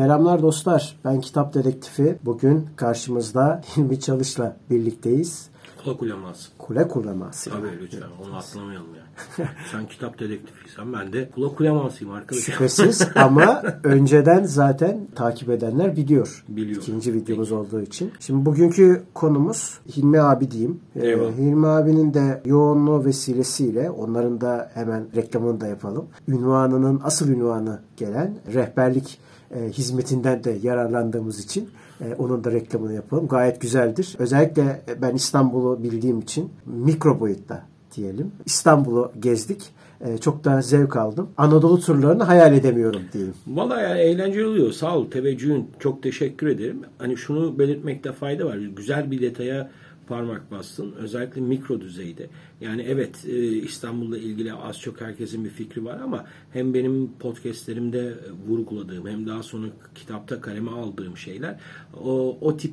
Selamlar dostlar. Ben Kitap Dedektifi. Bugün karşımızda Hilmi Çalış'la birlikteyiz. Kula kuleması. Kule kuleması. Tabii lütfen onu atlamayalım yani. Sen kitap dedektifiysen ben de kula kulemasıyım arkadaşım. Şüphesiz ama önceden zaten takip edenler biliyor. Biliyor. İkinci videomuz olduğu için. Şimdi bugünkü konumuz Hilmi abi diyeyim. Ee, Eyvallah. Hilmi abinin de yoğunluğu vesilesiyle onların da hemen reklamını da yapalım. Ünvanının asıl ünvanı gelen rehberlik e, hizmetinden de yararlandığımız için e, onun da reklamını yapalım. Gayet güzeldir. Özellikle ben İstanbul'u bildiğim için mikro boyutta diyelim. İstanbul'u gezdik. E, çok da zevk aldım. Anadolu turlarını hayal edemiyorum diyeyim. Valla yani eğlenceli oluyor. Sağ ol teveccühün. Çok teşekkür ederim. Hani şunu belirtmekte fayda var. Güzel bir detaya parmak bastın. Özellikle mikro düzeyde. Yani evet e, İstanbul'la ilgili az çok herkesin bir fikri var ama hem benim podcastlerimde vurguladığım hem daha sonra kitapta kaleme aldığım şeyler o, o tip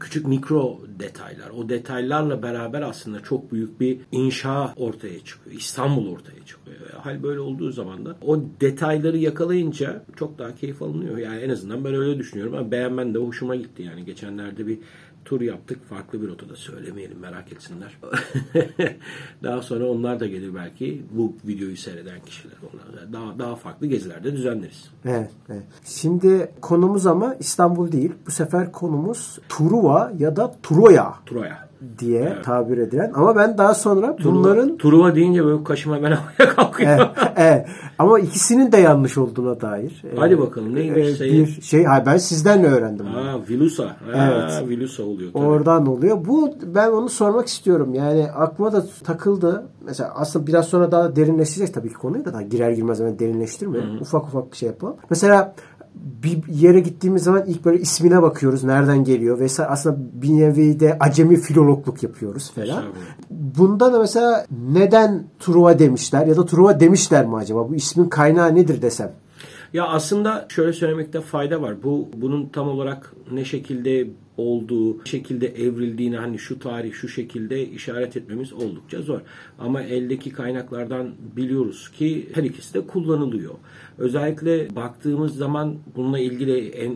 küçük mikro detaylar. O detaylarla beraber aslında çok büyük bir inşa ortaya çıkıyor. İstanbul ortaya çıkıyor. Hal böyle olduğu zaman da o detayları yakalayınca çok daha keyif alınıyor. Yani en azından ben öyle düşünüyorum. Ama beğenmen de hoşuma gitti yani. Geçenlerde bir tur yaptık. Farklı bir rotada söylemeyelim merak etsinler. daha sonra onlar da gelir belki bu videoyu seyreden kişiler. Onlar daha daha farklı gezilerde düzenleriz. Evet, evet. Şimdi konumuz ama İstanbul değil. Bu sefer konumuz Truva ya da Troya Troya. Diye tabir edilen. Ama ben daha sonra bunların Truva deyince böyle kaşıma ben havaya kalkıyor. evet, evet. ama ikisinin de yanlış olduğuna dair. Hadi bakalım, neymiş e, şeyi? Bir şey, ha, ben sizden öğrendim. Ha, Vilusa. Ha, Vilusa oluyor tabii. Oradan oluyor. Bu ben onu sormak istiyorum. Yani aklıma da takıldı. Mesela aslında biraz sonra daha derinleşecek tabii ki konuyu da daha girer girmez hemen derinleştirmeyelim. Ufak ufak bir şey yapalım. Mesela bir yere gittiğimiz zaman ilk böyle ismine bakıyoruz. Nereden geliyor vesaire. Aslında bir nevi de acemi filologluk yapıyoruz falan. Tabii. Bunda da mesela neden Truva demişler ya da Truva demişler mi acaba? Bu ismin kaynağı nedir desem? Ya aslında şöyle söylemekte fayda var. Bu bunun tam olarak ne şekilde olduğu, şekilde evrildiğini hani şu tarih şu şekilde işaret etmemiz oldukça zor. Ama eldeki kaynaklardan biliyoruz ki her ikisi de kullanılıyor. Özellikle baktığımız zaman bununla ilgili en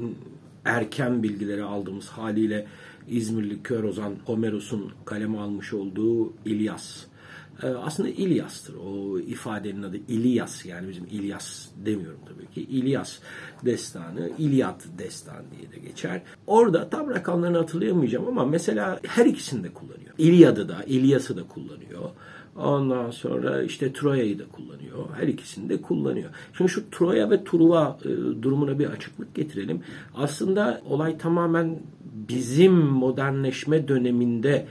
erken bilgileri aldığımız haliyle İzmirli kör ozan Homeros'un kaleme almış olduğu İlyas. Ee, aslında İlyas'tır. O ifadenin adı İlyas yani bizim İlyas demiyorum tabii ki. İlyas destanı, İlyat destan diye de geçer. Orada tam rakamlarını hatırlayamayacağım ama mesela her ikisini de kullanıyor. İlyad'ı da, İlyas'ı da kullanıyor. Ondan sonra işte Troya'yı da kullanıyor. Her ikisini de kullanıyor. Şimdi şu Troya ve Truva e, durumuna bir açıklık getirelim. Aslında olay tamamen bizim modernleşme döneminde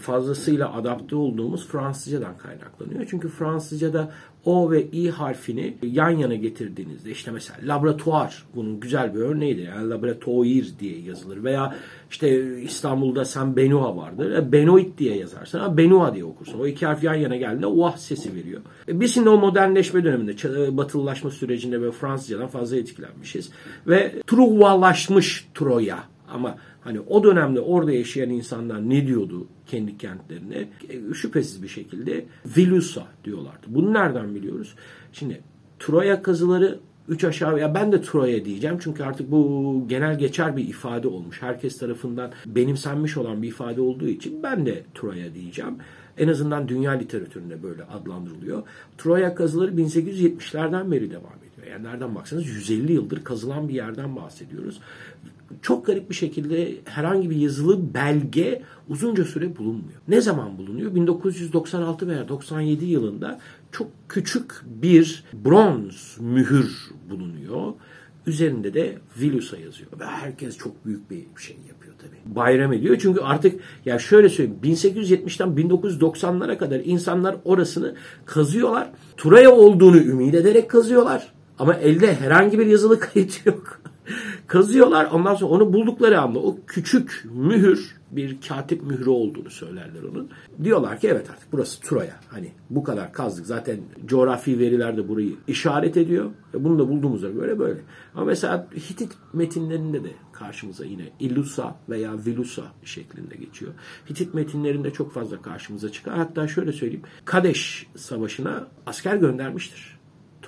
fazlasıyla adapte olduğumuz Fransızcadan kaynaklanıyor. Çünkü Fransızcada O ve İ harfini yan yana getirdiğinizde işte mesela laboratuvar bunun güzel bir örneğidir. Yani laboratuvar diye yazılır veya işte İstanbul'da sen Benua vardır. E, Benoit diye yazarsın ama Benua diye okursun. O iki harf yan yana geldiğinde vah sesi veriyor. E, Biz şimdi o modernleşme döneminde batılılaşma sürecinde ve Fransızcadan fazla etkilenmişiz. Ve Truvalaşmış Troya ama hani o dönemde orada yaşayan insanlar ne diyordu kendi kentlerine? E, Şüphesiz bir şekilde Vilusa diyorlardı. Bunu nereden biliyoruz? Şimdi Troya kazıları üç aşağı ya ben de Troya diyeceğim çünkü artık bu genel geçer bir ifade olmuş. Herkes tarafından benimsenmiş olan bir ifade olduğu için ben de Troya diyeceğim. En azından dünya literatüründe böyle adlandırılıyor. Troya kazıları 1870'lerden beri devam ediyor. Yani nereden baksanız 150 yıldır kazılan bir yerden bahsediyoruz. Çok garip bir şekilde herhangi bir yazılı belge uzunca süre bulunmuyor. Ne zaman bulunuyor? 1996 veya 97 yılında çok küçük bir bronz mühür bulunuyor. Üzerinde de Vilus'a yazıyor. Ve herkes çok büyük bir şey yapıyor tabii. Bayram ediyor. Çünkü artık ya şöyle söyleyeyim 1870'ten 1990'lara kadar insanlar orasını kazıyorlar. Turaya olduğunu ümit ederek kazıyorlar. Ama elde herhangi bir yazılı kayıt yok. kazıyorlar. Ondan sonra onu buldukları anda o küçük mühür bir katip mührü olduğunu söylerler onun. Diyorlar ki evet artık burası Troya. Hani bu kadar kazdık. Zaten coğrafi veriler de burayı işaret ediyor. E bunu da bulduğumuzda göre böyle. Ama mesela Hitit metinlerinde de karşımıza yine Illusa veya Vilusa şeklinde geçiyor. Hitit metinlerinde çok fazla karşımıza çıkar. Hatta şöyle söyleyeyim. Kadeş Savaşı'na asker göndermiştir.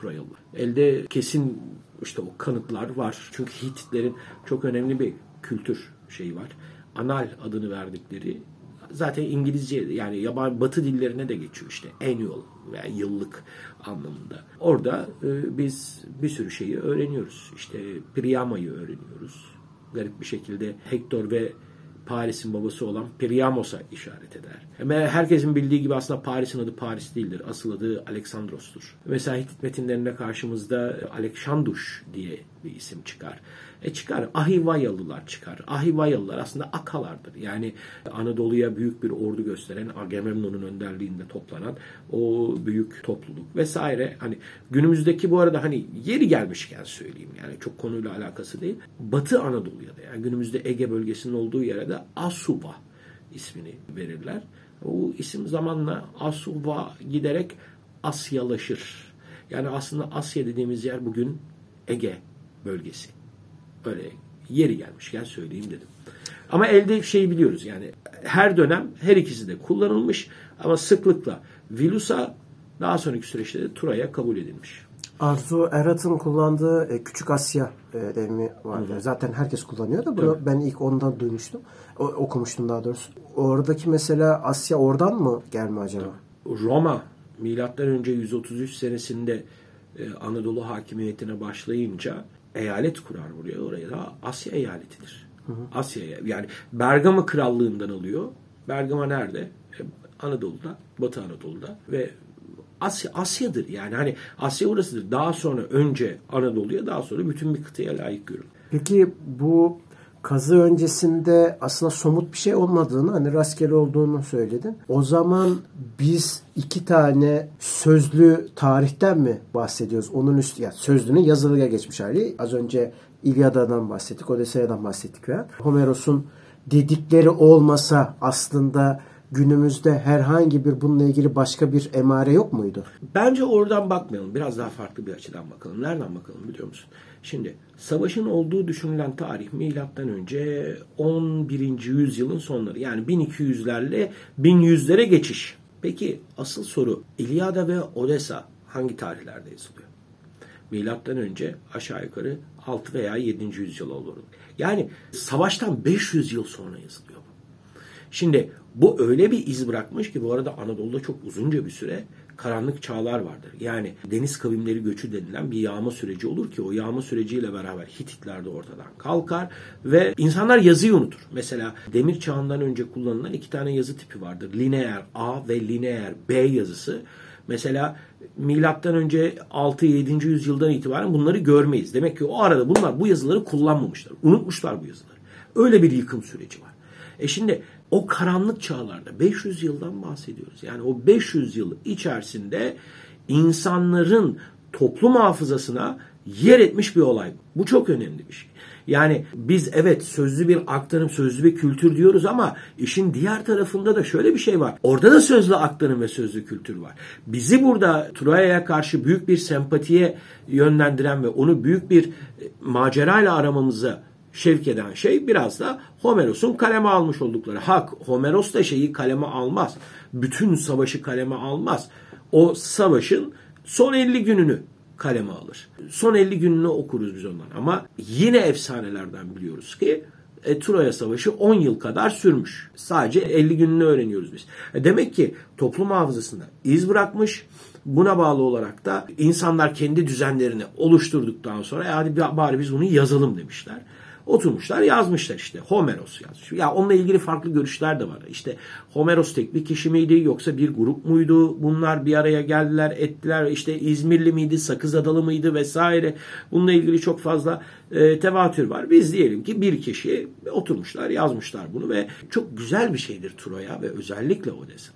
Troyalılar. Elde kesin işte o kanıtlar var. Çünkü Hititlerin çok önemli bir kültür şeyi var. Anal adını verdikleri zaten İngilizce yani yabancı batı dillerine de geçiyor işte annual veya yıllık anlamında. Orada e, biz bir sürü şeyi öğreniyoruz. İşte Priama'yı öğreniyoruz. Garip bir şekilde Hector ve Paris'in babası olan Priamos'a işaret eder. Ama herkesin bildiği gibi aslında Paris'in adı Paris değildir. Asıl adı Aleksandros'tur. Mesela Hitit metinlerinde karşımızda Aleksandruş diye bir isim çıkar. E çıkar. Ahivayalılar çıkar. Ahivayalılar aslında Akalardır. Yani Anadolu'ya büyük bir ordu gösteren Agamemnon'un önderliğinde toplanan o büyük topluluk vesaire. Hani günümüzdeki bu arada hani yeri gelmişken söyleyeyim yani çok konuyla alakası değil. Batı Anadolu'ya da yani günümüzde Ege bölgesinin olduğu yere de Asuba ismini verirler. O isim zamanla Asuba giderek Asyalaşır. Yani aslında Asya dediğimiz yer bugün Ege bölgesi. Öyle yeri gelmişken söyleyeyim dedim. Ama elde şeyi biliyoruz yani her dönem her ikisi de kullanılmış ama sıklıkla Vilus'a daha sonraki süreçte de Tura'ya kabul edilmiş. Arzu Erat'ın kullandığı e, Küçük Asya e, deyimi var. Hı. Zaten herkes kullanıyor da bunu Tabii. ben ilk ondan duymuştum. O, okumuştum daha doğrusu. Oradaki mesela Asya oradan mı gelme acaba? Roma milattan önce 133 senesinde e, Anadolu hakimiyetine başlayınca eyalet kurar buraya. Oraya da Asya eyaletidir. Asya'ya yani Bergama krallığından alıyor. Bergama nerede? E, Anadolu'da, Batı Anadolu'da ve Asya Asya'dır yani hani Asya orasıdır. Daha sonra önce Anadolu'ya daha sonra bütün bir kıtaya layık görülür. Peki bu kazı öncesinde aslında somut bir şey olmadığını hani rastgele olduğunu söyledin. O zaman biz iki tane sözlü tarihten mi bahsediyoruz? Onun üstü yani sözlünün yazılıya geçmiş hali. Az önce İlyada'dan bahsettik, Odesseya'dan bahsettik veya Homeros'un dedikleri olmasa aslında günümüzde herhangi bir bununla ilgili başka bir emare yok muydu? Bence oradan bakmayalım. Biraz daha farklı bir açıdan bakalım. Nereden bakalım biliyor musun? Şimdi savaşın olduğu düşünülen tarih milattan önce 11. yüzyılın sonları. Yani 1200'lerle 1100'lere geçiş. Peki asıl soru İlyada ve Odessa hangi tarihlerde yazılıyor? Milattan önce aşağı yukarı 6 veya 7. yüzyıl olur. Yani savaştan 500 yıl sonra yazılıyor. Şimdi bu öyle bir iz bırakmış ki bu arada Anadolu'da çok uzunca bir süre karanlık çağlar vardır. Yani deniz kavimleri göçü denilen bir yağma süreci olur ki o yağma süreciyle beraber Hititler de ortadan kalkar ve insanlar yazıyı unutur. Mesela demir çağından önce kullanılan iki tane yazı tipi vardır. Lineer A ve lineer B yazısı. Mesela milattan önce 6-7. yüzyıldan itibaren bunları görmeyiz. Demek ki o arada bunlar bu yazıları kullanmamışlar. Unutmuşlar bu yazıları. Öyle bir yıkım süreci var. E şimdi o karanlık çağlarda 500 yıldan bahsediyoruz. Yani o 500 yıl içerisinde insanların toplum hafızasına yer etmiş bir olay. Bu çok önemli bir şey. Yani biz evet sözlü bir aktarım, sözlü bir kültür diyoruz ama işin diğer tarafında da şöyle bir şey var. Orada da sözlü aktarım ve sözlü kültür var. Bizi burada Troya'ya karşı büyük bir sempatiye yönlendiren ve onu büyük bir macerayla aramamıza şevk eden şey biraz da Homeros'un kaleme almış oldukları. Hak, Homeros da şeyi kaleme almaz. Bütün savaşı kaleme almaz. O savaşın son 50 gününü kaleme alır. Son 50 gününü okuruz biz ondan. Ama yine efsanelerden biliyoruz ki e, Troya Savaşı 10 yıl kadar sürmüş. Sadece 50 gününü öğreniyoruz biz. E, demek ki toplum hafızasında iz bırakmış. Buna bağlı olarak da insanlar kendi düzenlerini oluşturduktan sonra e, hadi bari biz bunu yazalım demişler. Oturmuşlar yazmışlar işte. Homeros yazmış. Ya onunla ilgili farklı görüşler de var. İşte Homeros tek bir kişi miydi yoksa bir grup muydu? Bunlar bir araya geldiler, ettiler. İşte İzmirli miydi, Sakız Adalı mıydı vesaire. Bununla ilgili çok fazla e, tevatür var. Biz diyelim ki bir kişi oturmuşlar, yazmışlar bunu ve çok güzel bir şeydir Troya ve özellikle Odessa.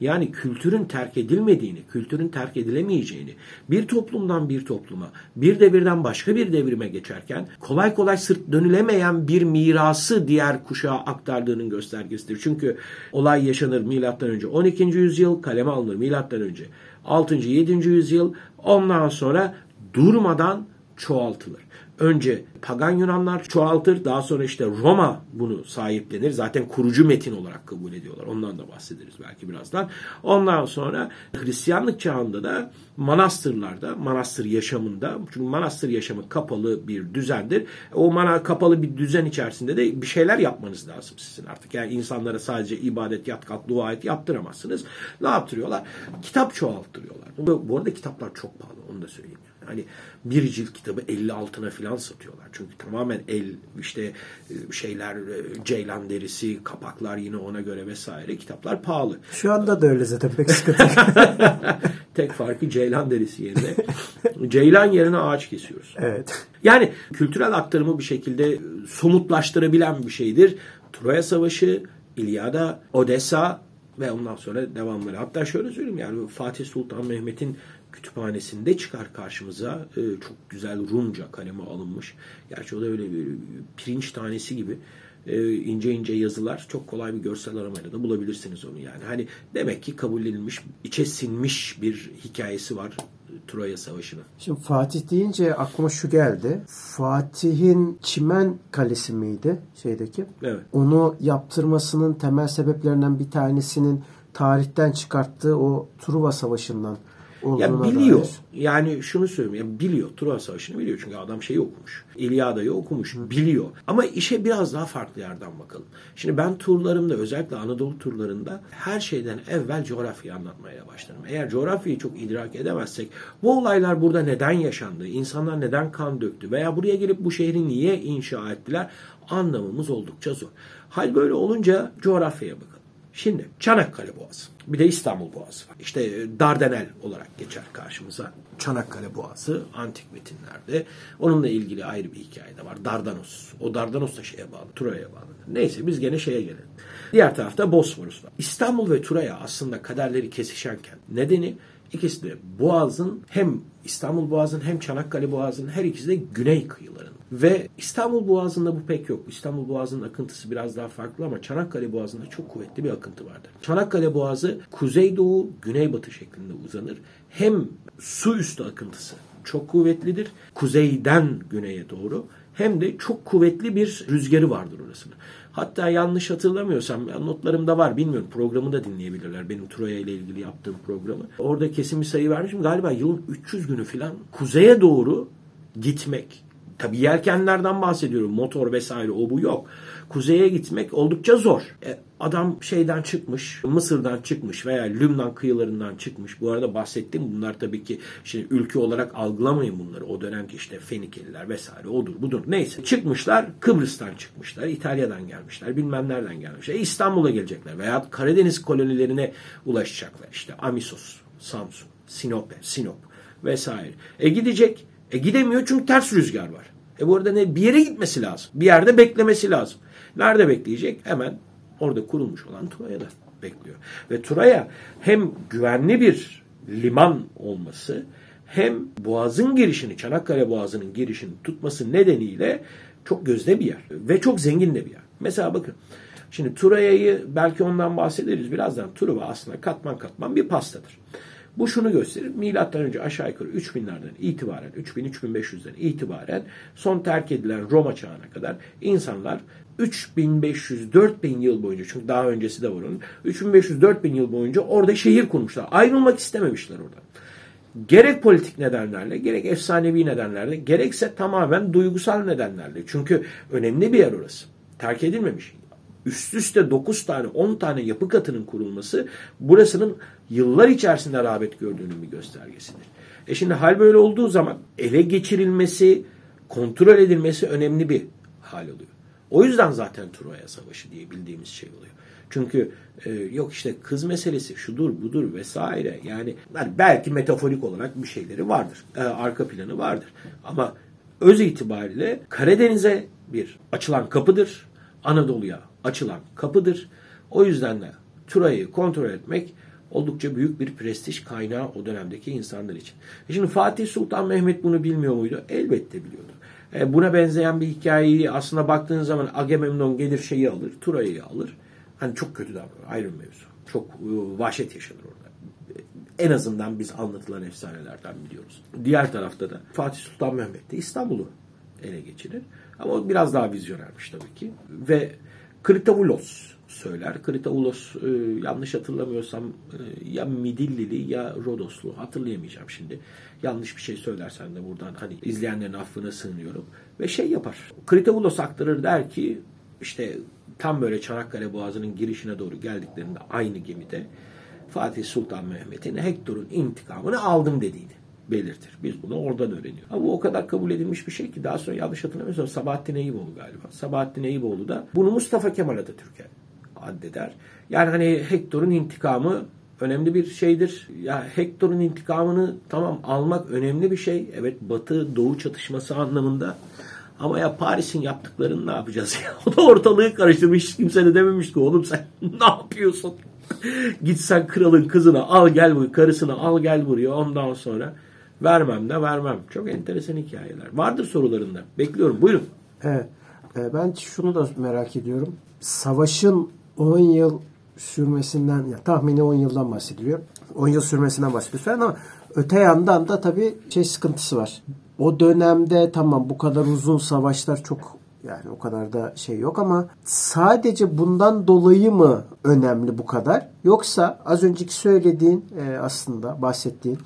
Yani kültürün terk edilmediğini, kültürün terk edilemeyeceğini, bir toplumdan bir topluma, bir devirden başka bir devrime geçerken kolay kolay sırt dönülemeyen bir mirası diğer kuşağa aktardığının göstergesidir. Çünkü olay yaşanır milattan önce 12. yüzyıl, kaleme alınır milattan önce 6. 7. yüzyıl, ondan sonra durmadan çoğaltılır. Önce pagan Yunanlar çoğaltır. Daha sonra işte Roma bunu sahiplenir. Zaten kurucu metin olarak kabul ediyorlar. Ondan da bahsederiz belki birazdan. Ondan sonra Hristiyanlık çağında da manastırlarda, manastır yaşamında, çünkü manastır yaşamı kapalı bir düzendir. O mana kapalı bir düzen içerisinde de bir şeyler yapmanız lazım sizin artık. Yani insanlara sadece ibadet, yat kalk, dua et yaptıramazsınız. Ne yaptırıyorlar? Kitap çoğalttırıyorlar. Bu arada kitaplar çok pahalı onu da söyleyeyim. Hani bir cilt kitabı 50 altına falan satıyorlar. Çünkü tamamen el işte e, şeyler e, ceylan derisi, kapaklar yine ona göre vesaire kitaplar pahalı. Şu anda da öyle zaten pek sıkıntı Tek farkı ceylan derisi yerine. ceylan yerine ağaç kesiyoruz. Evet. Yani kültürel aktarımı bir şekilde somutlaştırabilen bir şeydir. Troya Savaşı, İlyada, Odessa ve ondan sonra devamları. Hatta şöyle söyleyeyim yani Fatih Sultan Mehmet'in kütüphanesinde çıkar karşımıza e, çok güzel Rumca kaleme alınmış. Gerçi o da öyle bir pirinç tanesi gibi e, ince ince yazılar çok kolay bir görsel aramayla da bulabilirsiniz onu yani. Hani demek ki kabul edilmiş, içe sinmiş bir hikayesi var Troya Savaşı'nın. Şimdi Fatih deyince aklıma şu geldi. Fatih'in Çimen Kalesi miydi şeydeki? Evet. Onu yaptırmasının temel sebeplerinden bir tanesinin tarihten çıkarttığı o Truva Savaşı'ndan ya biliyor. Dair. Yani şunu söyleyeyim. Ya biliyor. Truva Savaşı'nı biliyor. Çünkü adam şeyi okumuş. İlyada'yı okumuş. Hı. Biliyor. Ama işe biraz daha farklı yerden bakalım. Şimdi ben turlarımda özellikle Anadolu turlarında her şeyden evvel coğrafyayı anlatmaya başlarım. Eğer coğrafyayı çok idrak edemezsek bu olaylar burada neden yaşandı? İnsanlar neden kan döktü? Veya buraya gelip bu şehri niye inşa ettiler? Anlamımız oldukça zor. Hal böyle olunca coğrafyaya bakalım. Şimdi Çanakkale Boğazı. Bir de İstanbul Boğazı var. İşte e, Dardanel olarak geçer karşımıza. Çanakkale Boğazı antik metinlerde. Onunla ilgili ayrı bir hikaye de var. Dardanos. O Dardanos da şeye bağlı. Troya'ya bağlı. Neyse biz gene şeye gelelim. Diğer tarafta Bosforus var. İstanbul ve Troya aslında kaderleri kesişenken nedeni ikisi de Boğaz'ın hem İstanbul Boğazı'nın hem Çanakkale Boğazı'nın her ikisi de güney kıyılarında. Ve İstanbul Boğazı'nda bu pek yok. İstanbul Boğazı'nın akıntısı biraz daha farklı ama Çanakkale Boğazı'nda çok kuvvetli bir akıntı vardır. Çanakkale Boğazı kuzeydoğu, güneybatı şeklinde uzanır. Hem su üstü akıntısı çok kuvvetlidir. Kuzeyden güneye doğru hem de çok kuvvetli bir rüzgarı vardır orasında. Hatta yanlış hatırlamıyorsam notlarımda var bilmiyorum programı da dinleyebilirler benim Troya ile ilgili yaptığım programı. Orada kesin bir sayı vermişim galiba yılın 300 günü falan kuzeye doğru gitmek Tabi yelkenlerden bahsediyorum. Motor vesaire o bu yok. Kuzeye gitmek oldukça zor. E, adam şeyden çıkmış, Mısır'dan çıkmış veya Lübnan kıyılarından çıkmış. Bu arada bahsettim bunlar tabii ki şimdi ülke olarak algılamayın bunları. O dönemki işte Fenikeliler vesaire odur budur. Neyse çıkmışlar Kıbrıs'tan çıkmışlar, İtalya'dan gelmişler, bilmem nereden gelmişler. E, İstanbul'a gelecekler veya Karadeniz kolonilerine ulaşacaklar. İşte Amisos, Samsun, Sinop, Sinop vesaire. E gidecek. E gidemiyor çünkü ters rüzgar var. E bu arada ne? Bir yere gitmesi lazım. Bir yerde beklemesi lazım. Nerede bekleyecek? Hemen orada kurulmuş olan Turaya'da bekliyor. Ve Turaya hem güvenli bir liman olması hem boğazın girişini, Çanakkale Boğazı'nın girişini tutması nedeniyle çok gözde bir yer. Ve çok zengin de bir yer. Mesela bakın. Şimdi Turaya'yı belki ondan bahsederiz birazdan. Truva aslında katman katman bir pastadır. Bu şunu gösterir. Milattan önce aşağı yukarı 3000'lerden itibaren, 3000-3500'den itibaren son terk edilen Roma çağına kadar insanlar 3500-4000 yıl boyunca çünkü daha öncesi de var onun 3500-4000 yıl boyunca orada şehir kurmuşlar. Ayrılmak istememişler oradan. Gerek politik nedenlerle, gerek efsanevi nedenlerle, gerekse tamamen duygusal nedenlerle. Çünkü önemli bir yer orası. Terk edilmemiş üst üste 9 tane 10 tane yapı katının kurulması burasının yıllar içerisinde rağbet gördüğünün bir göstergesidir. E şimdi hal böyle olduğu zaman ele geçirilmesi, kontrol edilmesi önemli bir hal oluyor. O yüzden zaten Troya Savaşı diye bildiğimiz şey oluyor. Çünkü e, yok işte kız meselesi şudur budur vesaire yani, yani belki metaforik olarak bir şeyleri vardır. E, arka planı vardır. Ama öz itibariyle Karadeniz'e bir açılan kapıdır. Anadolu'ya açılan kapıdır. O yüzden de Turay'ı kontrol etmek oldukça büyük bir prestij kaynağı o dönemdeki insanlar için. E şimdi Fatih Sultan Mehmet bunu bilmiyor muydu? Elbette biliyordu. E buna benzeyen bir hikayeyi aslında baktığın zaman Agamemnon gelir şeyi alır, Turay'ı alır. Hani çok kötü davranıyor. Ayrı mevzu. Çok e, vahşet yaşanır orada. En azından biz anlatılan efsanelerden biliyoruz. Diğer tarafta da Fatih Sultan Mehmet de İstanbul'u ele geçirir. Ama o biraz daha vizyonermiş tabii ki. Ve Kritavoulos söyler. Kritavoulos e, yanlış hatırlamıyorsam e, ya Midillili ya Rodoslu hatırlayamayacağım şimdi. Yanlış bir şey söylersen de buradan hani izleyenlerin affına sığınıyorum. Ve şey yapar. Kritavoulos aktarır der ki işte tam böyle Çanakkale Boğazı'nın girişine doğru geldiklerinde aynı gemide Fatih Sultan Mehmet'in Hektor'un intikamını aldım dediydi belirtir. Biz bunu oradan öğreniyoruz. Ama bu o kadar kabul edilmiş bir şey ki daha sonra yanlış hatırlamıyorsam Sabahattin Eyüboğlu galiba. Sabahattin Eyüboğlu da bunu Mustafa Kemal Atatürk'e addeder. Yani hani Hektor'un intikamı önemli bir şeydir. Ya Hektor'un intikamını tamam almak önemli bir şey. Evet Batı Doğu çatışması anlamında. Ama ya Paris'in yaptıklarını ne yapacağız ya? O da ortalığı karıştırmış. Kimse de dememiş ki oğlum sen ne yapıyorsun? Gitsen kralın kızını al gel buraya, karısını al gel buraya ondan sonra vermem de vermem. Çok enteresan hikayeler. Vardır sorularında. Bekliyorum. Buyurun. Evet. E, ben şunu da merak ediyorum. Savaşın 10 yıl sürmesinden, ya tahmini 10 yıldan bahsediliyor. 10 yıl sürmesinden bahsediyor falan ama öte yandan da tabii şey sıkıntısı var. O dönemde tamam bu kadar uzun savaşlar çok yani o kadar da şey yok ama sadece bundan dolayı mı önemli bu kadar? Yoksa az önceki söylediğin e, aslında bahsettiğin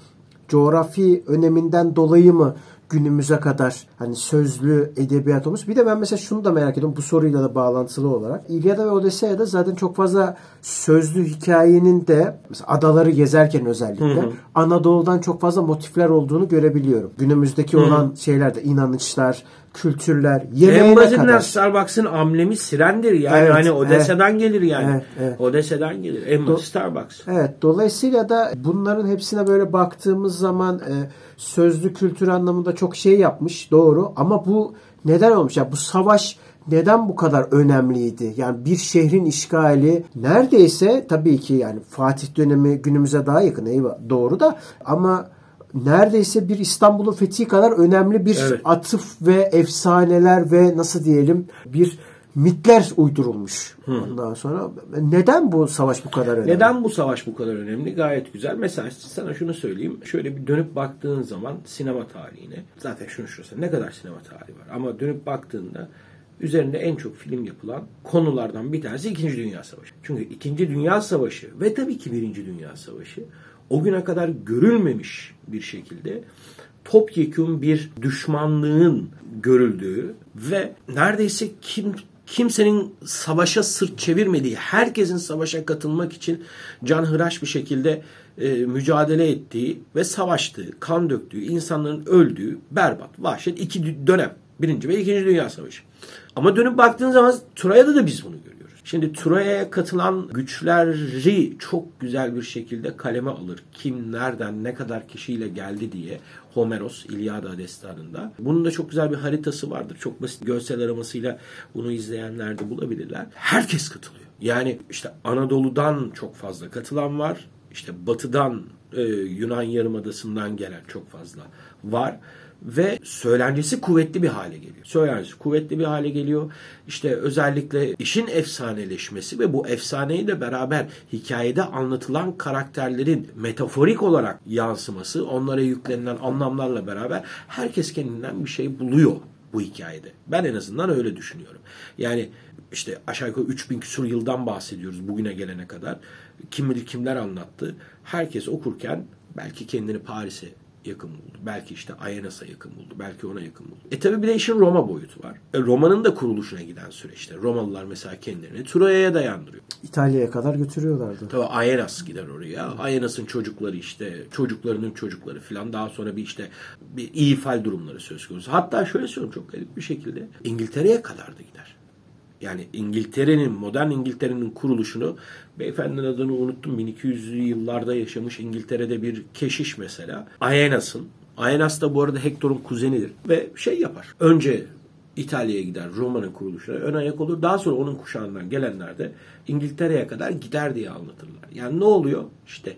coğrafi öneminden dolayı mı günümüze kadar hani sözlü edebiyat olmuş. Bir de ben mesela şunu da merak ediyorum bu soruyla da bağlantılı olarak. İlyada ve Odesseya'da zaten çok fazla sözlü hikayenin de mesela adaları gezerken özellikle hı hı. Anadolu'dan çok fazla motifler olduğunu görebiliyorum. Günümüzdeki hı hı. olan şeylerde inanışlar, kültürler, yemeğine en basitinden kadar. Starbucks'ın amblemi sirendir yani. Evet, hani Odessa'dan evet, gelir yani. Evet, evet. Odessa'dan gelir. En Do- Starbucks. Evet. Dolayısıyla da bunların hepsine böyle baktığımız zaman e, sözlü kültür anlamında çok şey yapmış. Doğru. Ama bu neden olmuş? Ya bu savaş neden bu kadar önemliydi? Yani bir şehrin işgali neredeyse tabii ki yani Fatih dönemi günümüze daha yakın eyvah doğru da ama neredeyse bir İstanbul'un fethi kadar önemli bir evet. atıf ve efsaneler ve nasıl diyelim bir mitler uydurulmuş. Hı. Ondan sonra neden bu savaş bu kadar önemli? Neden bu savaş bu kadar önemli? Gayet güzel. Mesela sana şunu söyleyeyim. Şöyle bir dönüp baktığın zaman sinema tarihine zaten şunu şurası ne kadar sinema tarihi var ama dönüp baktığında üzerinde en çok film yapılan konulardan bir tanesi İkinci Dünya Savaşı. Çünkü İkinci Dünya Savaşı ve tabii ki Birinci Dünya Savaşı o güne kadar görülmemiş bir şekilde topyekun bir düşmanlığın görüldüğü ve neredeyse kim kimsenin savaşa sırt çevirmediği, herkesin savaşa katılmak için canhıraş bir şekilde e, mücadele ettiği ve savaştığı, kan döktüğü, insanların öldüğü berbat, vahşet iki dönem. Birinci ve ikinci Dünya Savaşı. Ama dönüp baktığın zaman Troya'da da biz bunu görüyoruz. Şimdi Troya'ya katılan güçleri çok güzel bir şekilde kaleme alır. Kim, nereden, ne kadar kişiyle geldi diye Homeros İlyada destanında. Bunun da çok güzel bir haritası vardır. Çok basit görsel aramasıyla bunu izleyenler de bulabilirler. Herkes katılıyor. Yani işte Anadolu'dan çok fazla katılan var. İşte batıdan e, Yunan Yarımadası'ndan gelen çok fazla var ve söylencesi kuvvetli bir hale geliyor. Söylencesi kuvvetli bir hale geliyor. İşte özellikle işin efsaneleşmesi ve bu efsaneyi de beraber hikayede anlatılan karakterlerin metaforik olarak yansıması, onlara yüklenilen anlamlarla beraber herkes kendinden bir şey buluyor bu hikayede. Ben en azından öyle düşünüyorum. Yani işte aşağı yukarı 3000 küsur yıldan bahsediyoruz bugüne gelene kadar. Kim bilir kimler anlattı. Herkes okurken belki kendini Paris'e yakın buldu. Belki işte Ayanas'a yakın buldu. Belki ona yakın buldu. E tabi bir de işin Roma boyutu var. E, Roma'nın da kuruluşuna giden süreçte. Romalılar mesela kendilerini Troya'ya dayandırıyor. İtalya'ya kadar götürüyorlardı. Tabi Aenas gider oraya. Ayanas'ın çocukları işte çocuklarının çocukları falan daha sonra bir işte bir ifal durumları söz konusu. Hatta şöyle söyleyeyim çok garip bir şekilde İngiltere'ye kadar da gider. Yani İngiltere'nin, modern İngiltere'nin kuruluşunu beyefendinin adını unuttum. 1200'lü yıllarda yaşamış İngiltere'de bir keşiş mesela. Aenas'ın. Aenas da bu arada Hector'un kuzenidir. Ve şey yapar. Önce İtalya'ya gider Roma'nın kuruluşuna ön ayak olur. Daha sonra onun kuşağından gelenler de İngiltere'ye kadar gider diye anlatırlar. Yani ne oluyor? İşte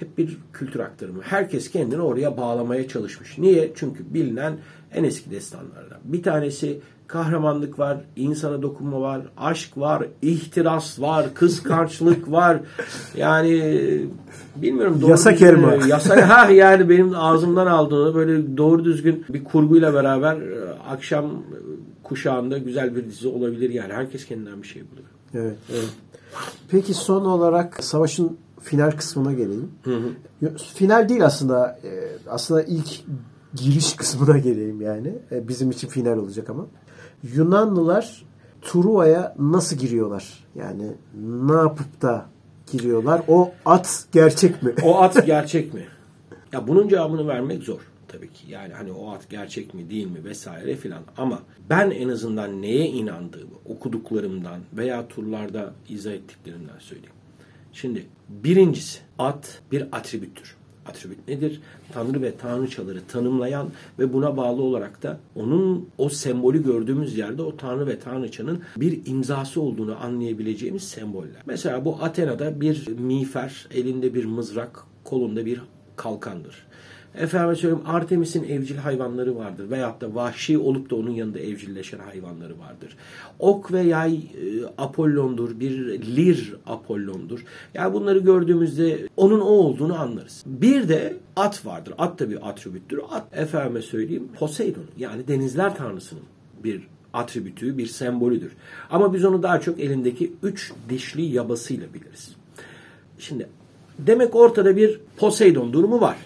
hep bir kültür aktarımı. Herkes kendini oraya bağlamaya çalışmış. Niye? Çünkü bilinen en eski destanlardan. Bir tanesi kahramanlık var, insana dokunma var, aşk var, ihtiras var, kıskançlık var. Yani bilmiyorum doğru Yasa düzgün- kerma. Yasa ha yani benim ağzımdan aldığını böyle doğru düzgün bir kurguyla beraber e, akşam kuşağında güzel bir dizi olabilir yani. Herkes kendinden bir şey buluyor. Evet. Peki son olarak savaşın final kısmına geleyim. Final değil aslında. e, Aslında ilk giriş kısmına geleyim yani. E, Bizim için final olacak ama. Yunanlılar Truva'ya nasıl giriyorlar? Yani ne yapıp da giriyorlar? O at gerçek mi? O at gerçek mi? Ya bunun cevabını vermek zor tabii ki. Yani hani o at gerçek mi değil mi vesaire filan. Ama ben en azından neye inandığımı okuduklarımdan veya turlarda izah ettiklerimden söyleyeyim. Şimdi birincisi at bir atribüttür. Atribüt nedir? Tanrı ve tanrıçaları tanımlayan ve buna bağlı olarak da onun o sembolü gördüğümüz yerde o tanrı ve tanrıçanın bir imzası olduğunu anlayabileceğimiz semboller. Mesela bu Atena'da bir miğfer, elinde bir mızrak, kolunda bir kalkandır. Efendim söyleyeyim Artemis'in evcil hayvanları vardır. Veyahut da vahşi olup da onun yanında evcilleşen hayvanları vardır. Ok ve yay e, Apollon'dur. Bir lir Apollon'dur. Yani bunları gördüğümüzde onun o olduğunu anlarız. Bir de at vardır. At da bir atribüttür. At efendime söyleyeyim Poseidon yani denizler tanrısının bir atribütü, bir sembolüdür. Ama biz onu daha çok elindeki üç dişli yabasıyla biliriz. Şimdi demek ortada bir Poseidon durumu var.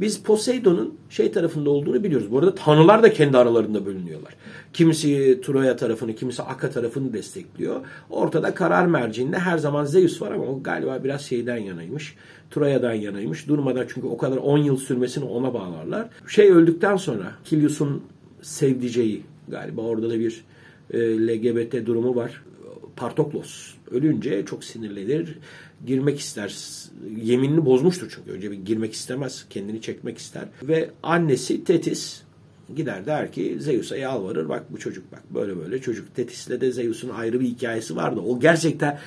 Biz Poseidon'un şey tarafında olduğunu biliyoruz. Bu arada tanrılar da kendi aralarında bölünüyorlar. Kimisi Troya tarafını, kimisi Akka tarafını destekliyor. Ortada karar merciinde her zaman Zeus var ama o galiba biraz şeyden yanaymış. Troya'dan yanaymış. Durmadan çünkü o kadar 10 yıl sürmesini ona bağlarlar. Şey öldükten sonra Kilius'un sevdiceği galiba orada da bir e, LGBT durumu var. Partoklos ölünce çok sinirlenir. Girmek ister. Yeminini bozmuştur çünkü. Önce bir girmek istemez. Kendini çekmek ister. Ve annesi Tetis gider der ki Zeus'a yalvarır. Bak bu çocuk bak böyle böyle çocuk. Tetis'le de Zeus'un ayrı bir hikayesi vardı. O gerçekten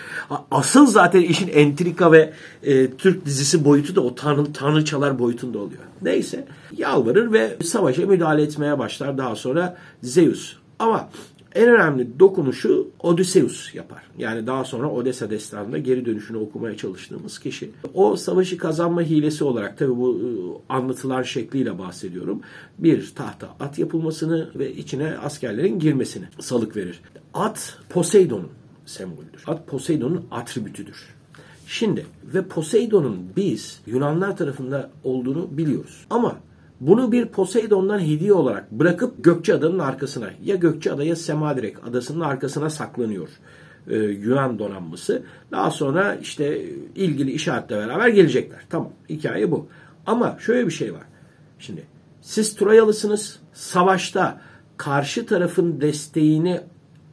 asıl zaten işin entrika ve e, Türk dizisi boyutu da o tanrı, tanrıçalar boyutunda oluyor. Neyse yalvarır ve savaşa müdahale etmeye başlar daha sonra Zeus. Ama en önemli dokunuşu Odysseus yapar. Yani daha sonra Odessa destanında geri dönüşünü okumaya çalıştığımız kişi. O savaşı kazanma hilesi olarak tabi bu e, anlatılan şekliyle bahsediyorum. Bir tahta at yapılmasını ve içine askerlerin girmesini salık verir. At Poseidon'un sembolüdür. At Poseidon'un atribütüdür. Şimdi ve Poseidon'un biz Yunanlar tarafında olduğunu biliyoruz. Ama bunu bir Poseidon'dan hediye olarak bırakıp Gökçeada'nın arkasına ya Gökçeada ya Semadirek adasının arkasına saklanıyor e, Yunan donanması. Daha sonra işte ilgili işaretle beraber gelecekler. Tamam hikaye bu. Ama şöyle bir şey var. Şimdi siz Troyalısınız. Savaşta karşı tarafın desteğini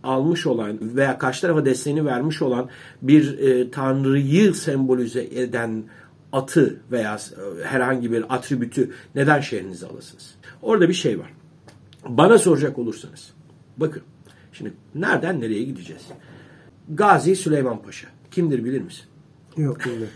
almış olan veya karşı tarafa desteğini vermiş olan bir e, tanrıyı sembolize eden atı veya e, herhangi bir atribütü neden şehrinize alasınız? Orada bir şey var. Bana soracak olursanız. Bakın. Şimdi nereden nereye gideceğiz? Gazi Süleyman Paşa. Kimdir bilir misin? Yok bilmiyorum.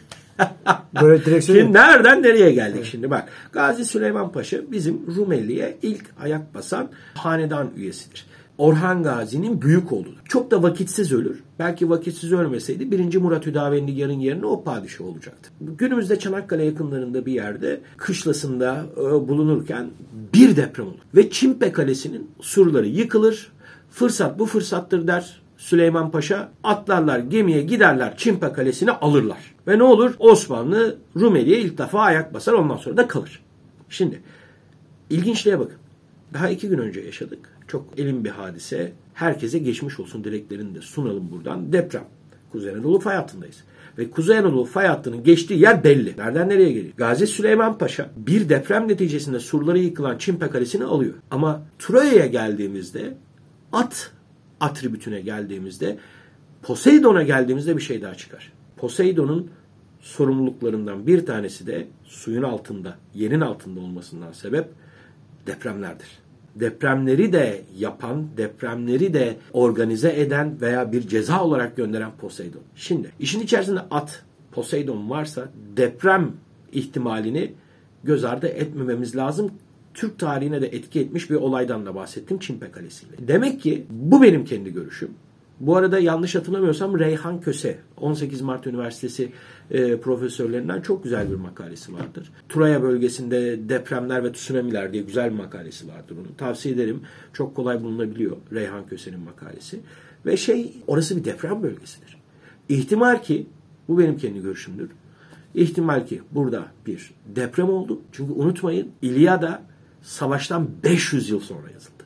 Böyle direkt Şimdi nereden nereye geldik şimdi bak. Gazi Süleyman Paşa bizim Rumeli'ye ilk ayak basan hanedan üyesidir. Orhan Gazi'nin büyük oğludur. Çok da vakitsiz ölür. Belki vakitsiz ölmeseydi 1. Murat Hüdavendigar'ın yerine o padişah olacaktı. Günümüzde Çanakkale yakınlarında bir yerde kışlasında e, bulunurken bir deprem olur. Ve Çimpe Kalesi'nin surları yıkılır. Fırsat bu fırsattır der Süleyman Paşa. Atlarlar gemiye giderler Çimpe Kalesi'ni alırlar. Ve ne olur? Osmanlı Rumeli'ye ilk defa ayak basar ondan sonra da kalır. Şimdi ilginçliğe bakın. Daha iki gün önce yaşadık. Çok elin bir hadise. Herkese geçmiş olsun dileklerini de sunalım buradan. Deprem. Kuzey Anadolu fay hattındayız. Ve Kuzey Anadolu fay hattının geçtiği yer belli. Nereden nereye geliyor? Gazi Süleyman Paşa bir deprem neticesinde surları yıkılan Çimpe Kalesi'ni alıyor. Ama Troya'ya geldiğimizde at atribütüne geldiğimizde Poseidon'a geldiğimizde bir şey daha çıkar. Poseidon'un sorumluluklarından bir tanesi de suyun altında, yerin altında olmasından sebep depremlerdir. Depremleri de yapan, depremleri de organize eden veya bir ceza olarak gönderen Poseidon. Şimdi işin içerisinde at, Poseidon varsa deprem ihtimalini göz ardı etmememiz lazım. Türk tarihine de etki etmiş bir olaydan da bahsettim Çimpe Kalesi'yle. Demek ki bu benim kendi görüşüm. Bu arada yanlış hatırlamıyorsam Reyhan Köse 18 Mart Üniversitesi e, profesörlerinden çok güzel bir makalesi vardır. Turaya bölgesinde depremler ve tsunamiler diye güzel bir makalesi vardır onun. Tavsiye ederim. Çok kolay bulunabiliyor Reyhan Köse'nin makalesi. Ve şey orası bir deprem bölgesidir. İhtimal ki bu benim kendi görüşümdür. İhtimal ki burada bir deprem oldu. Çünkü unutmayın İlyada savaştan 500 yıl sonra yazıldı.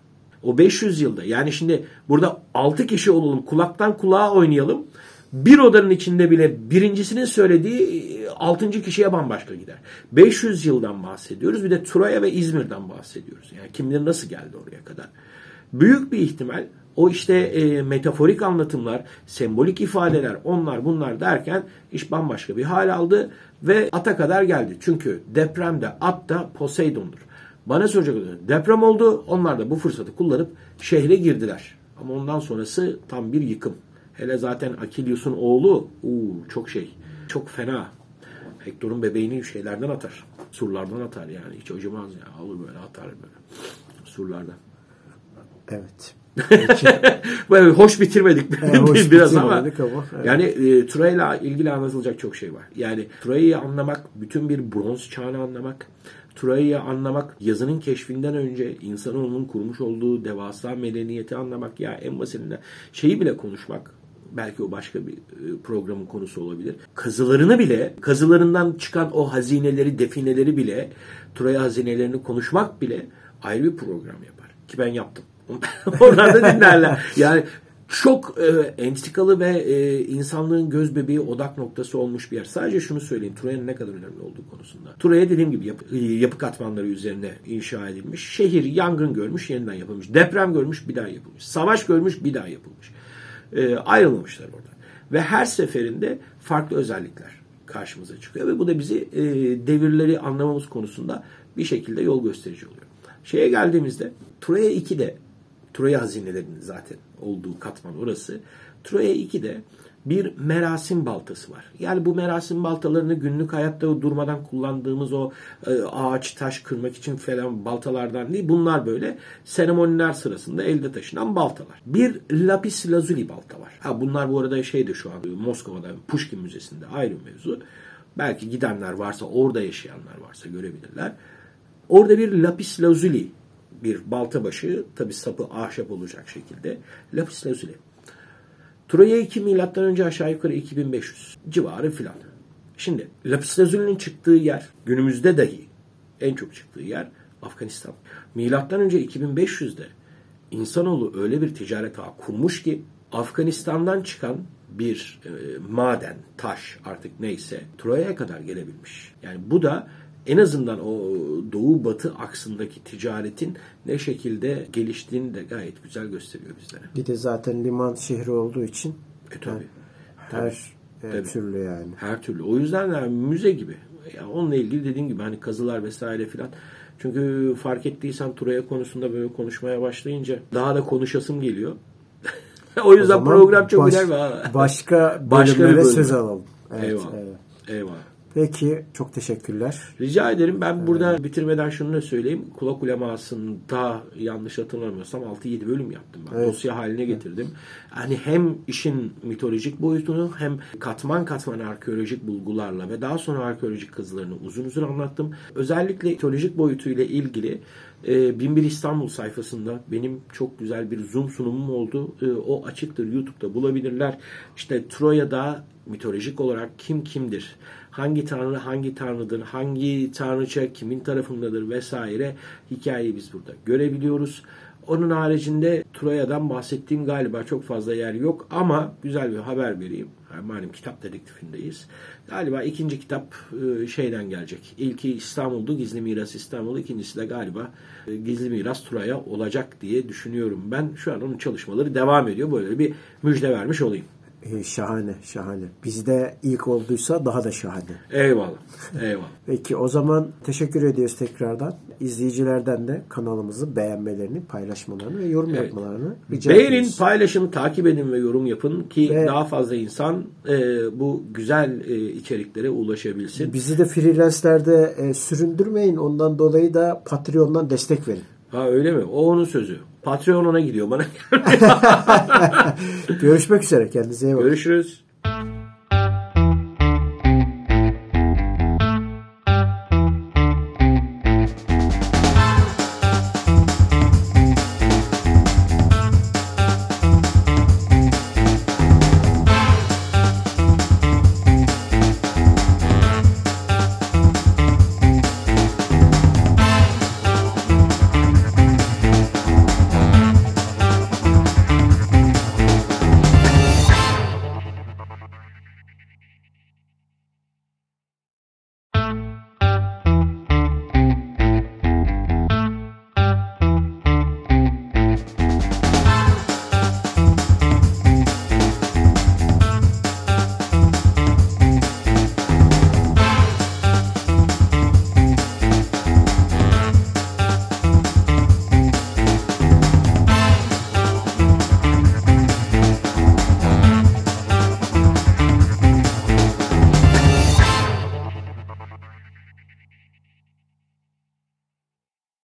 O 500 yılda yani şimdi burada 6 kişi olalım kulaktan kulağa oynayalım. Bir odanın içinde bile birincisinin söylediği 6. kişiye bambaşka gider. 500 yıldan bahsediyoruz. Bir de Troya ve İzmir'den bahsediyoruz. Yani kim bilir nasıl geldi oraya kadar. Büyük bir ihtimal o işte e, metaforik anlatımlar, sembolik ifadeler, onlar bunlar derken iş bambaşka bir hal aldı ve ata kadar geldi. Çünkü depremde at da Poseidon'dur. Bana soracak olursa deprem oldu. Onlar da bu fırsatı kullanıp şehre girdiler. Ama ondan sonrası tam bir yıkım. Hele zaten Akilius'un oğlu uu, çok şey. Çok fena. Hector'un bebeğini şeylerden atar. Surlardan atar yani. Hiç acımaz ya. Alır böyle atar böyle. Surlardan. Evet. Böyle hoş bitirmedik Evet, hoş biraz ama, ama, evet. yani e, Troya'yla ilgili anlatılacak çok şey var. Yani Troya'yı anlamak, bütün bir bronz çağını anlamak, Troya'yı anlamak, yazının keşfinden önce insanoğlunun kurmuş olduğu devasa medeniyeti anlamak ya en basitinden şeyi bile konuşmak belki o başka bir e, programın konusu olabilir. Kazılarını bile, kazılarından çıkan o hazineleri, defineleri bile, Troya hazinelerini konuşmak bile ayrı bir program yapar. Ki ben yaptım. Onlar da dinlerler. Yani çok e, entrikalı ve e, insanlığın göz bebeği odak noktası olmuş bir yer. Sadece şunu söyleyeyim. Troya'nın ne kadar önemli olduğu konusunda. Troya dediğim gibi yapı, yapı katmanları üzerine inşa edilmiş. Şehir yangın görmüş, yeniden yapılmış. Deprem görmüş, bir daha yapılmış. Savaş görmüş, bir daha yapılmış. E, ayrılmamışlar orada. Ve her seferinde farklı özellikler karşımıza çıkıyor. Ve bu da bizi e, devirleri anlamamız konusunda bir şekilde yol gösterici oluyor. Şeye geldiğimizde Troya 2'de Troya hazinelerinin zaten olduğu katman orası. Troya 2'de bir merasim baltası var. Yani bu merasim baltalarını günlük hayatta durmadan kullandığımız o e, ağaç, taş kırmak için falan baltalardan değil. Bunlar böyle seremoniler sırasında elde taşınan baltalar. Bir lapis lazuli balta var. Ha bunlar bu arada şeyde şu an Moskova'da Pushkin Müzesi'nde ayrı mevzu. Belki gidenler varsa orada yaşayanlar varsa görebilirler. Orada bir lapis lazuli bir balta başı tabi sapı ahşap olacak şekilde lapis lazuli. Troya 2 milattan önce aşağı yukarı 2500 civarı filan. Şimdi lapis lazuli'nin çıktığı yer günümüzde dahi en çok çıktığı yer Afganistan. Milattan önce 2500'de insanoğlu öyle bir ticaret ağı kurmuş ki Afganistan'dan çıkan bir e, maden, taş artık neyse Troya'ya kadar gelebilmiş. Yani bu da en azından o doğu batı aksındaki ticaretin ne şekilde geliştiğini de gayet güzel gösteriyor bizlere. Bir de zaten liman şehri olduğu için E tabii. her e, Tabii. türlü yani. Her türlü. O yüzden de müze gibi. Ya onunla ilgili dediğim gibi hani kazılar vesaire filan. Çünkü fark ettiysen Turaya konusunda böyle konuşmaya başlayınca daha da konuşasım geliyor. o O yüzden zaman program çok baş- önemli. Başka Başka bir bölümlere bölüm. söz alalım. Evet, Eyvallah. evet. Eyvallah. Peki çok teşekkürler. Rica ederim. Ben burada bitirmeden şunu da söyleyeyim. Kulak ulemasında yanlış hatırlamıyorsam 6-7 bölüm yaptım ben. Evet. Dosya haline getirdim. Yani hem işin mitolojik boyutunu hem katman katman arkeolojik bulgularla ve daha sonra arkeolojik kazılarını uzun uzun anlattım. Özellikle mitolojik boyutuyla ilgili e, Binbir İstanbul sayfasında benim çok güzel bir zoom sunumum oldu. E, o açıktır. YouTube'da bulabilirler. İşte Troya'da mitolojik olarak kim kimdir? Hangi tanrı hangi tanrıdır? Hangi tanrıça kimin tarafındadır vesaire hikayeyi biz burada görebiliyoruz. Onun haricinde Troya'dan bahsettiğim galiba çok fazla yer yok ama güzel bir haber vereyim. Malum kitap dedektifindeyiz. Galiba ikinci kitap e, şeyden gelecek. İlki İstanbul'du. Gizli Miras İstanbul. İkincisi de galiba e, Gizli Miras Troya olacak diye düşünüyorum ben. Şu an onun çalışmaları devam ediyor. Böyle bir müjde vermiş olayım. E, şahane, şahane. Bizde ilk olduysa daha da şahane. Eyvallah. Eyvallah. Peki o zaman teşekkür ediyoruz tekrardan. İzleyicilerden de kanalımızı beğenmelerini, paylaşmalarını ve yorum yapmalarını rica Beğenin, ediyoruz. paylaşın, takip edin ve yorum yapın ki Ve- daha fazla insan e, bu güzel e, içeriklere ulaşabilsin. Bizi de freelancelerde e, süründürmeyin. Ondan dolayı da Patreon'dan destek verin. Ha öyle mi? O onun sözü. Patreon ona gidiyor bana. Görüşmek üzere. Kendinize iyi bakın. Görüşürüz.